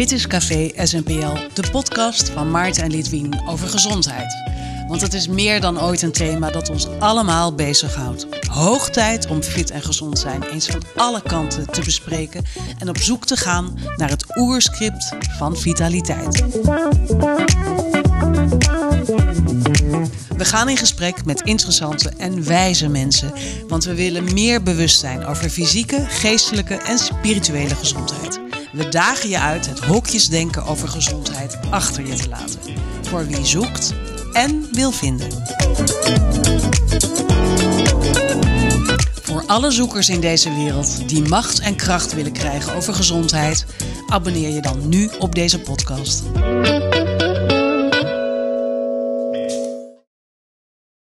Dit is Café SNPL, de podcast van Maarten en Lidwien over gezondheid. Want het is meer dan ooit een thema dat ons allemaal bezighoudt. Hoog tijd om fit en gezond zijn eens van alle kanten te bespreken en op zoek te gaan naar het oerscript van vitaliteit. We gaan in gesprek met interessante en wijze mensen, want we willen meer bewustzijn over fysieke, geestelijke en spirituele gezondheid. We dagen je uit het hokjesdenken over gezondheid achter je te laten. Voor wie zoekt en wil vinden. Voor alle zoekers in deze wereld die macht en kracht willen krijgen over gezondheid, abonneer je dan nu op deze podcast.